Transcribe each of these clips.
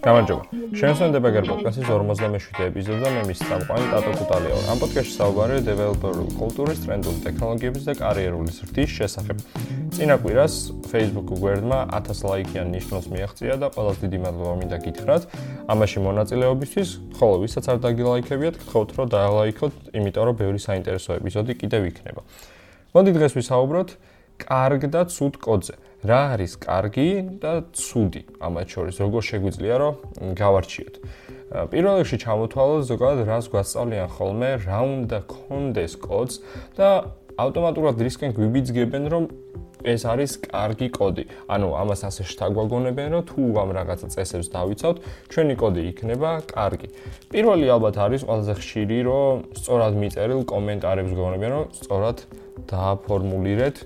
გამარჯობა. შენსონ დებაგერ პოდკასტის 47-ე ეპიზოდზე მე მის სამყარო ტატო კუტალია. ამ პოდკასტში საუბარია დეველოპერული კულტურის, ტრენდული ტექნოლოგიების და კარიერული ზრდის შესახებ. წინა კვირას Facebook გვერდმა 1000 ლაიქიან ნიშნულს მიაღწია და ყველას დიდი მადლობა მინდა გითხრათ ამაში მონაწილეობისთვის. ხოლო ვისაც არ დაგილაიქებიათ, გთხოვთ რომ დაალაიქოთ, იმიტომ რომ ბევრი საინტერესო ეპიზოდი კიდევ იქნება. მოდი დღეს ვისაუბროთ კარგ და ცუდ კოდზე. რა არის კარგი და ცუდი ამათ შორის როგორ შეგვიძლია რომ გავარჩიოთ პირველ რიგში ჩამოთვალოთ ზოგადად რას გვასწავლიან ხოლმე რა უნდა კონდეს კოდს და ავტომატურად რისკენ გვიბიძგებენ რომ ეს არის კარგი კოდი. ანუ ამას ასე შთაგვაგონებენ, რომ თუ ამ რაღაცა წესებს დავიცავთ, ჩვენი კოდი იქნება კარგი. პირველი ალბათ არის ყველაზე ხშირი, რომ სწორად მიწერილ კომენტარებს გონებიან, რომ სწორად დააფორმულირეთ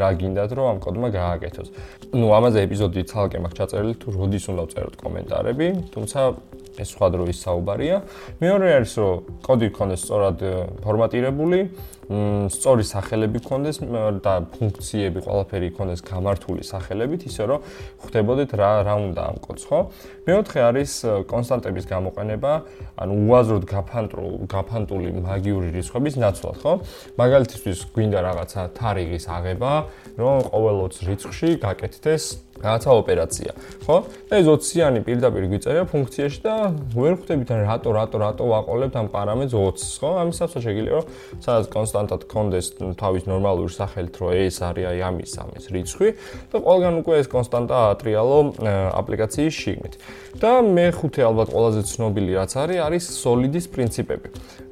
რა გინდათ რომ ამ კოდმა გააკეთოს. ნუ ამაზე ეპიზოდი ცალკე მაქვს ჩაწერილი თუ როდის უნდა ვწეროთ კომენტარები, თუმცა ეს სხვა დროის საუბარია. მეორე არის რომ კოდი გქონდეს სწორად ფორმატირებული, სწორი სახელები გქონდეს და ფუნქციები ყველაფერი გქონდეს გამართული სახელებით, ისე რომ ხვდებოდეთ რა რა უნდა ამ კოდს, ხო? მეოთხე არის კონსტანტების გამოყენება, ანუ უაზროდ გაფანტული გაფანტული მაგიური რიცხვების ნაცვლად, ხო? მაგალითისთვის გვინდა რაღაცა თარიღის აღება, რომ ყოველ 20 რიცხვში გაკეთდეს რაღაცა ოპერაცია, ხო? და ეს 20-იანი პირდაპირ გვიწერია ფუნქციაში და ვერ ხვდებით ან რატო რატო რატო ვაყოლებთ ამ პარამეტრს 20-ს, ხო? ამისათვის შეიძლება რომ სადაც კონსტანტად კონდეს თავის ნორმალური სახელით, რომ ეს არის აი ამის ამის რიცხვი და ყველგან უკვე ეს კონსტანტა ატრიალო აპლიკაციის შიგნით. და მეხუთე ალბათ ყველაზე ცნობილი რაც არის, არის სოლიდის პრინციპები.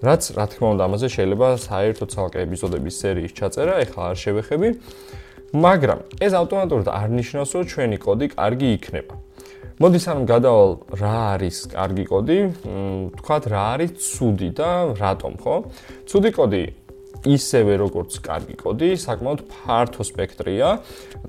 რაც რა თქმა უნდა ამაზე შეიძლება საერთოდ ცალკე ეპიზოდების სერიის ჩაწერა, ეხლა არ შევეხები. მაგრამ ეს ავტომატურად არ ნიშნავს, რომ ჩვენი კოდი კარგი იქნება. მოდი სამ გადავალ რა არის კარგი კოდი, თქვათ რა არის ცუდი და რატომ, ხო? ცუდი კოდი ისევე როგორც კარგი კოდი, საკმაოდ ფართო სპექტრია,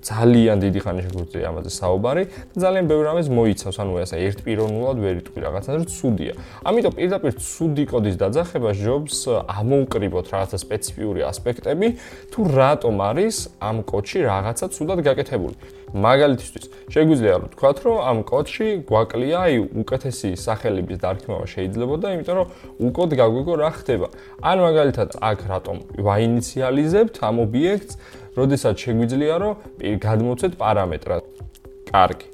ძალიან დიდი ხანი შეგვიძლია ამაზე საუბარი და ძალიან ბევრ რამეს მოიცავს, ანუ ესე ერთპიროვნულად ვერ იტყვი რაღაცა, რომ ცუდია. ამიტომ პირდაპირ ცუდი კოდის დაძახება ჯობს ამოუკრიბოთ რაღაცა სპეციფიური ასპექტები, თუ რატომ არის ამ კოდში რაღაცა ცუდად გაკეთებული. მაგალითისთვის, შეგვიძლია ვთქვათ, რომ ამ კოდში გვაკლია აი უკეთესი სახელების დარქმევა შეიძლება და იმიტომ რომ უკოდ გაგვიგო რა ხდება. ან მაგალითად აქ რატომ ვაინიციალიზებთ ამ ობიექტს, როდესაც შეგვიძლია რომ გადმოცეთ პარამეტრად. კარგი.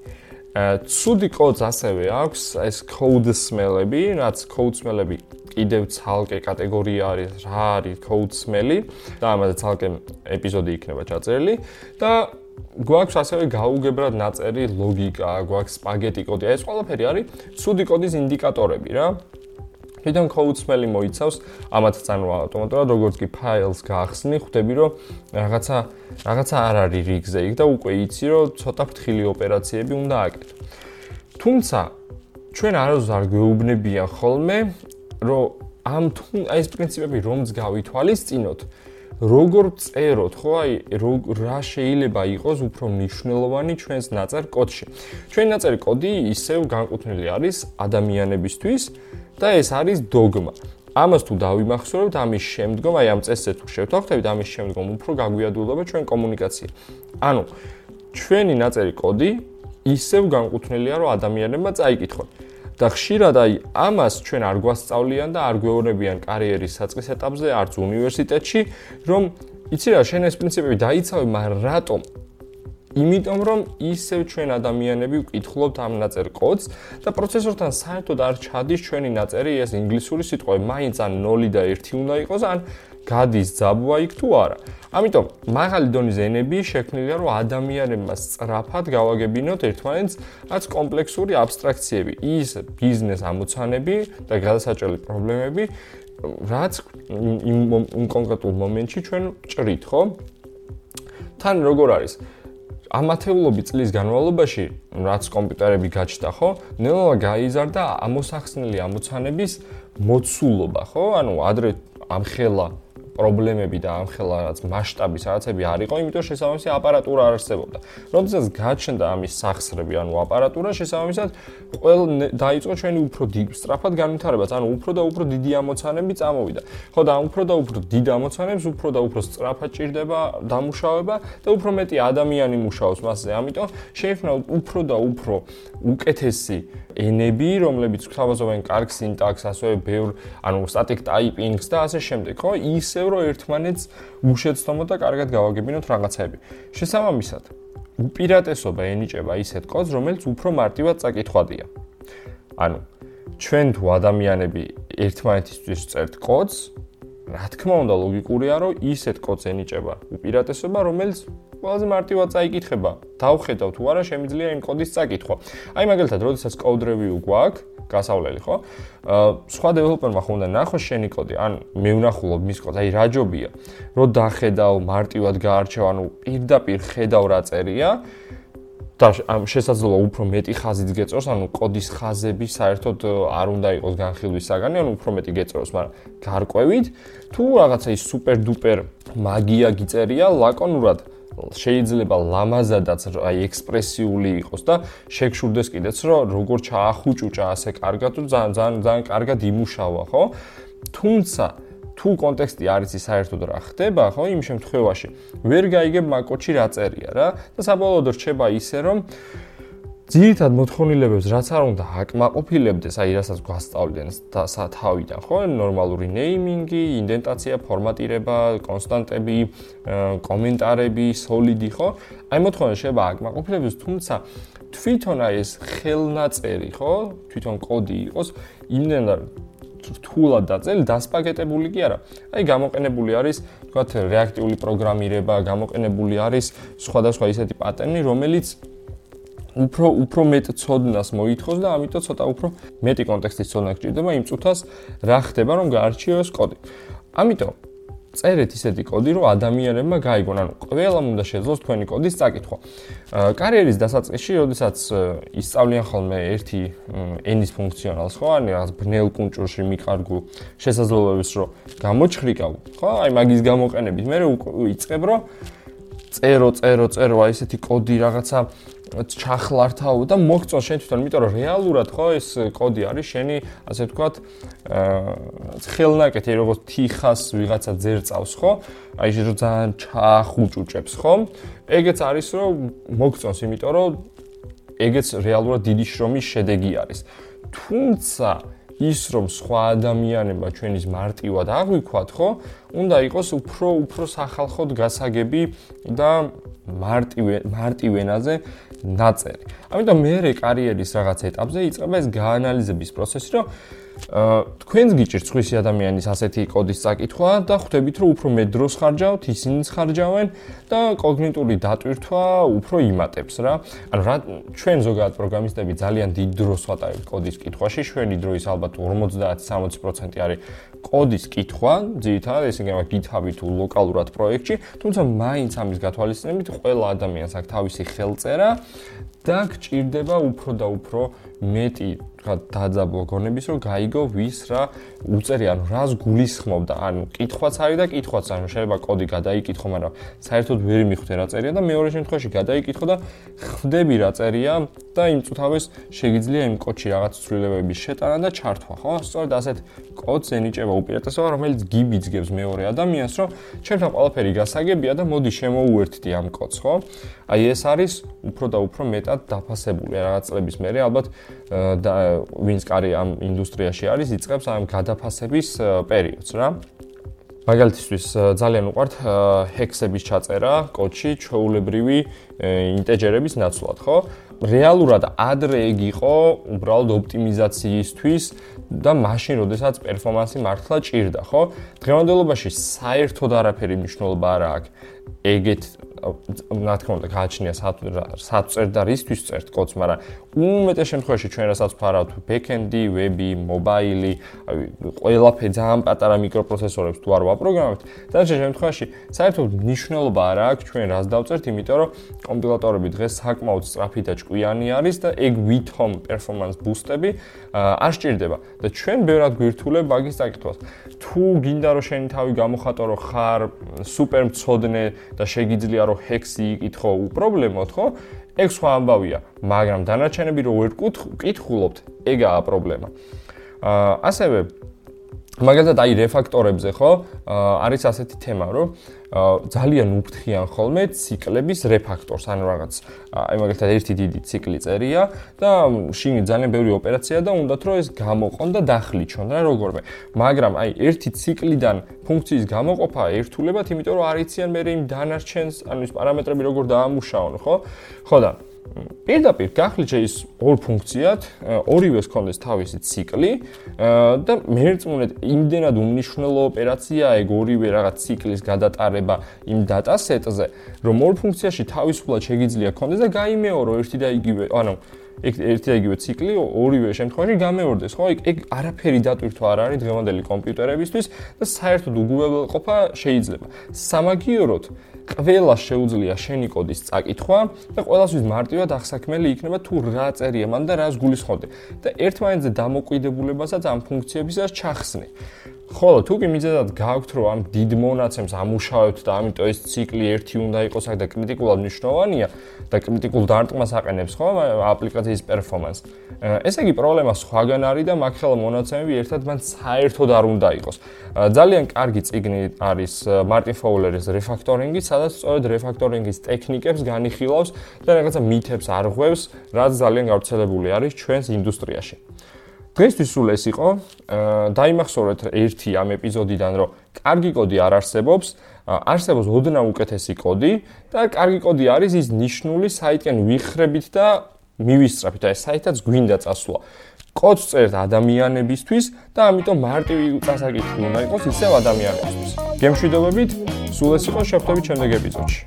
ცუდი კოდს ასევე აქვს ეს code smell-ები, რაც code smell-ები კიდევ ცალკე კატეგორია არის, რა არის smell-ი და ამაზე ცალკე ეპიზოდი იქნება ჩაწერილი და გვაქვს ასევე გაუგებრად ნაწერი ლოგიკა, გვაქვს სპაგეტი კოდი. ეს ყველაფერი არის ცუდი კოდის ინდიკატორები რა. თვითონ smell-ი მოიცავს ამათ წარმოა ავტომატურად, როგორც კი ფაილს გაახსნი, ხვდები რომ რაღაცა რაღაცა არ არის რიგზე იქ და უკვე იცი რომ ცოტა ფრთხილი ოპერაციები უნდა აკეთო. თუმცა ჩვენ არ გვეუბნებიან ხოლმე, რომ ამ თუ აი ეს პრინციპები რომც გავითვალისწინოთ, როგორ წეროთ, ხო, აი რა შეიძლება იყოს უფრო მნიშვნელოვანი ჩვენს ნაწერ კოდში. ჩვენი ნაწერი კოდი ისევ განკუთვნილი არის ადამიანებისთვის და ეს არის დოგმა. ამას თუ დავიმახსოვრებთ, ამის შემდგომ, აი ამ წესზე თუ შევთანხმდებით, ამის შემდგომ უფრო გაგვიადვილდება ჩვენ კომუნიკაცია. ანუ ჩვენი ნაწერი კოდი ისევ განკუთვნილია, რომ ადამიანებმა წაიკითხონ. და ხშირად აი ამას ჩვენ არ გვასწავლიან და არ გვეუბნებიან კარიერის საწყის ეტაპზე, არც უნივერსიტეტში, რომ იცი რა, შენ ეს პრინციპები დაიცავე, მაგრამ რატომ? იმიტომ რომ ისევ ჩვენ ადამიანები ვკითხულობთ ამ ნაწერ კოდს და პროცესორთან საერთოდ არ ჩადის ჩვენი ნაწერი ეს ინგლისური სიტყვები, მაინც ან 0 და 1 უნდა იყოს, ან გადის ძაბვა იქ თუ არა. ამიტომ მაღალი დონის ენები შექმნილია რომ ადამიანებმა სწრაფად გავაგებინოთ ერთმანეთს რაც კომპლექსური აბსტრაქციები, ის ბიზნეს ამოცანები და გადასაჭრელი პრობლემები, რაც იმ კონკრეტულ მომენტში ჩვენ ჭრით, ხო? თან როგორ არის? ამათეულობი წლის განმავლობაში, რაც კომპიუტერები გაჩნდა, ხო? ნელა გაიზარდა ამოსახსნელი ამოცანების მოცულობა, ხო? ანუ ადრე ამხელა პრობლემები და ამხელა რაც მასშტაბის რაღაცები არ იყო, იმიტომ შესაბამისი აპარატურა არ არსებობდა. როდესაც გაჩნდა ამის სახსრები, ანუ აპარატურა, შესაბამისად ყველ დაიწყო ჩვენი უფრო სწრაფად განვითარებაც, ანუ უფრო და უფრო დიდი ამოცანები წამოვიდა. ხო და უფრო და უფრო დიდ ამოცანებს უფრო და უფრო სწრაფად ჭირდება დამუშავება და უფრო მეტი ადამიანი მუშაობს მასზე. ამიტომ შეიძლება უფრო და უფრო უკეთესი ენები, რომლებიც გვთავაზობენ კარგ სინტაქსს, ასევე ბევრ, ანუ static typing-ს და ასე შემდეგ, ხო? ისევ რომ ერთმანეთს უშეცდომოთ და კარგად გავაგებინოთ რაღაცები. შესაბამისად, უპირატესობა ენიჭება ისეთ კოდს, რომელიც უფრო მარტივად წაკითხვადია. ანუ ჩვენ თუ ადამიანები ერთმანეთისთვის წერთ კოდს, რა თქმა უნდა, ლოგიკურია, რომ ისეთ კოდს ენიჭება უპირატესობა, რომელიც ყველაზე მარტივად წაიკითხება. დავხედავ თუ არა შემიძლია იმ კოდის წაკითხვა. აი მაგალითად, როდესაც review გვაქვს, გასავლელი, ხო? აა სხვა დეველოპერმა ხო უნდა ნახოს შენი კოდი, ან მე ვნახულობ მის კოდს, აი რა ჯობია. რო დახედავ, მარტივად გაარჩევ, ანუ პირდაპირ ხედავ რა წერია. და ამ შესაძლოა უფრო მეტი ხაზიც გეწოს, ანუ კოდის ხაზები საერთოდ არ უნდა იყოს განხილვის საგანი, ანუ უფრო მეტი გეწოს, მაგრამ გარკვევით თუ რაღაცა ის სუპერ დუპერ მაგია გიწერია ლაკონურად შეიძლება ლამაზადაც აი ექსპრესიული იყოს და შეგშურდეს კიდეც რომ როგორ ჩაახუჭუჭა ასე კარგად თუ ძალიან ძალიან ძალიან კარგად იმუშავა ხო? თუმცა თუ კონტექსტი არის ის საერთოდ რა ხდება ხო იმ შემთხვევაში ვერ გაიგებ მაკოჩი რა წერია რა და საბოლოოდ რჩება ისე რომ ძირითად მოთხოვნილებებს რაც არ უნდა აკმაყოფილებდეს, აი რასაც გვასწავლდნენ და სათავიდან, ხო? ნორმალური ნეიმინგი, ინდენტაცია, ფორმატირება, კონსტანტები, კომენტარები, სოლიდი, ხო? აი მოთხოვნა შეიძლება აკმაყოფილებდეს, თუმცა თვითონ აი ეს ხელნაწერი, ხო? თვითონ კოდი იყოს იმდენად რთულად დაწერილი, დასპაკეტებული კი არა. აი გამოყენებული არის, თქვათ, რეაქტიული პროგრამირება, გამოყენებული არის სხვადასხვა ისეთი პატერნი, რომელიც უფრო უფრო მეტ ცოდნას მოითხოვს და ამიტომ ცოტა უფრო მეტი კონტექსტის ცოდნა გჭირდება იმ წუთას რა ხდება რომ გაარჩიოს კოდი. ამიტომ წერეთ ისეთი კოდი რომ ადამიანებმა გაიგონ, ანუ ყველამ უნდა შეძლოს თქვენი კოდის წაკითხვა. კარიერის დასაწყისში, როდესაც ისწავლიან ხოლმე ერთი ენის ფუნქციონალს, ხო, ანუ რაღაც ბნელ კუნჭურში მიყარგულ შესაძლებლობებს რომ გამოჩხრიკავ, ხო, აი მაგის გამოყენებით მე ვიწყებ რომ წერო, წერო, წერო, აი ესეთი კოდი რაღაცა ჩახლართავ და მოგწონ შენ თვითონ, იმიტომ რომ რეალურად ხო ეს კოდი არის შენი, ასე ვთქვათ, აა ხელნაკეთი, როგორც თიხას ვიღაცა ძერწავს, ხო? აი ეს რომ ძალიან ჩახუჭუჭებს, ხო? ეგეც არის რომ მოგწონს, იმიტომ რომ ეგეც რეალურად დიდი შრომის შედეგი არის. თუმცა ის რომ სხვა ადამიანებმა ჩვენის მარტივად აღვიქვათ, ხო? უნდა იყოს უფრო უფრო სახალხოდ გასაგები და მარტივ მარტივენაზე ნაწერი. ამიტომ მე კარიერის რაღაც ეტაპზე იწყება ეს გაანალიზების პროცესი, რომ თქვენს გიჭირთ სხვისი ადამიანის ასეთი კოდის წაკითხვა და ხვდებით რომ უფრო მეტ დროს ხარჯავთ, ისინიც ხარჯავენ და კოგნიტური დატვირთვა უფრო იმატებს რა. ანუ რა ჩვენ ზოგადად პროგრამისტები ძალიან დიდ დროს ვატარებთ კოდის კითხვაში, ჩვენი დროის ალბათ 50-60% არის კოდის კითხვა, ძირითადად ეს იქნება GitHub-ი თუ ლოკალურად პროექტში, თუმცა მაინც ამის გათვალისწინებით ყველა ადამიანს აქვს თავისი ხელწერა და გჭირდება უფრო და უფრო მეტი თქვა დაძაბლო გონების რომ გაიგო ვის რა უწერი ანუ რას გულისხმობდა. ანუ კითხვაც არის და კითხვაც ანუ შეიძლება კოდი გადაიკითხო მაგრამ საერთოდ ვერ მიხვდე რა წერია და მეორე შემთხვევაში გადაიკითხო და ხვდები რა წერია და იმ წუთავეს შეიძლება იმ კოდში რაღაც ცვლილებების შეტანა და ჩართვა ხო? სწორედ ასეთ კოდს ენიჭება უპირატესობა რომელიც გიბიძგებს მეორე ადამიანს რომ ჩემთან ყველაფერი გასაგებია და მოდი შემოუერთდი ამ კოდს ხო? აი ეს არის უფრო და უფრო მეტად დაფასებული რაღაც წლების მერე. ალბათ და ვინც კარი ამ ინდუსტრიაში არის, იწყებს ამ გადაფასების პერიოდს რა. მაგალითისთვის ძალიან უყვართ ჰექსების ჩაწერა კოდში ჩვეულებრივი ინტეჯერების ნაცვლად, ხო? რეალურად ადრე ეგ იყო უბრალოდ ოპტიმიზაციისთვის და მაშინ, როდესაც პერფორმანსი მართლა ჭირდა, ხო? დღევანდელობაში საერთოდ არაფერი მნიშვნელობა არ აქვს ეგეთ რა თქმა უნდა გააჩნია საწერ და რისთვის წერთ კოდს, მაგრამ უმეტეს შემთხვევაში ჩვენ რასაც ფარავთ ბექენდი, ვები, მობაილი, აი ყველაფერი ძალიან პატარა მიკროპროცესორებს თუ არ ვაპროგრამებთ, დანარჩენ შემთხვევაში საერთოდ მნიშვნელობა არ აქვს ჩვენ რას დავწერთ, იმიტომ რომ კომპილატორები დღეს საკმაოდ სწრაფი და ჭკვიანი არის და ეგ ვითომ performance boost-ები არ სჭირდება და ჩვენ ბევრად გვირთულებ მაგის წაკითხვას. თუ გინდა რომ შენი თავი გამოხატო რომ ხარ სუპერ მწოდნე და შეგიძლია რომ ჰექსი იკითხო უპრობლემოდ, ხო? ეგ სხვა ამბავია, მაგრამ დანარჩენები რო ვერ კითხულობთ, ეგაა პრობლემა. აა ასევე მაგალითად აი რეფაქტორებზე ხო არის ასეთი თემა რომ ძალიან უფრთხიან ხოლმე ციკლების რეფაქტორს ან რაღაც აი მაგალითად ერთი დიდი ციკლი წერია და შინ ძალიან ბევრი ოპერაცია და უნდათ რომ ეს გამოყონ და დახლიჩონ რა როგორმე მაგრამ აი ერთი ციკლიდან ფუნქციის გამოყოფა ერთულებად იმიტომ რომ არიციან მე იმ დანარჩენს ანუ ის პარამეტრები როგორ დაამუშავონ ხო? ხო და პირდაპირ გახლიჩე ის ორ ფუნქციად, ორივეს კონდეს თავისი ციკლი და მერწმუნეთ იმდენად უმნიშვნელო ოპერაციაა ეგ ორივე რაღაც ციკლის გადატარება იმ დატა-სეტზე, რომ ორ ფუნქციაში თავისუფლად შეგიძლია კონდეს და გაიმეორო ერთი და იგივე, ანუ ეგ ერთი და იგივე ციკლი ორივე შემთხვევაში გამეორდეს, ხო? ეგ ეგ არაფერი დატვირთვა არ არის დღევანდელი კომპიუტერებისთვის და საერთოდ უგულებელყოფა შეიძლება. სამაგიოროდ ყველა შეუძლია შენი კოდის წაკითხვა და ყველასთვის მარტივად ახსაქმელი იქნება თუ რა წერია მან და რას გულისხმობდი და ერთმანეთზე დამოყიდებულებასაც ამ ფუნქციებისას ჩახსნი. ხოლო თუ კი მიზედად გაქვთ რომ ამ დიდ მონაცემს ამუშავებთ და ამიტომ ეს ციკლი ერთი უნდა იყოს და კრიტიკულად მნიშვნელოვანია და კრიტიკულ დარტყმას აყენებს ხო აპლიკაციის პერფორმანს ესე იგი პრობლემა სხვაგან არის და მაგ ხელა მონაცემები ერთად მან საერთოდ არ უნდა იყოს. ძალიან კარგი ციგნი არის მარტინ ფოულერის რეფაქტორინგი სადაც სწორედ რეფაქტორინგის ტექნიკებს განიხილავს და რაღაცა მითებს არღვევს რაც ძალიან გავრცელებული არის ჩვენს ინდუსტრიაში დღესთვის სულ ეს იყო. აა დაიმახსოვრეთ ერთი ამ ეპიზოდიდან, რომ კარგი კოდი არ არსებობს, არსებობს ოდნავ უკეთესი კოდი და კარგი კოდი არის ის ნიშნული საიტიდან ვიხრებით და მივისწრაფით, აი საიტაც გვინდა წასვლა. კოდს წერთ ადამიანებისთვის და ამიტომ მარტივი წასაკითხი უნდა იყოს ისევ ადამიანებისთვის. გემშვიდობებით, სულ ეს იყო შეხვდებით შემდეგ ეპიზოდში.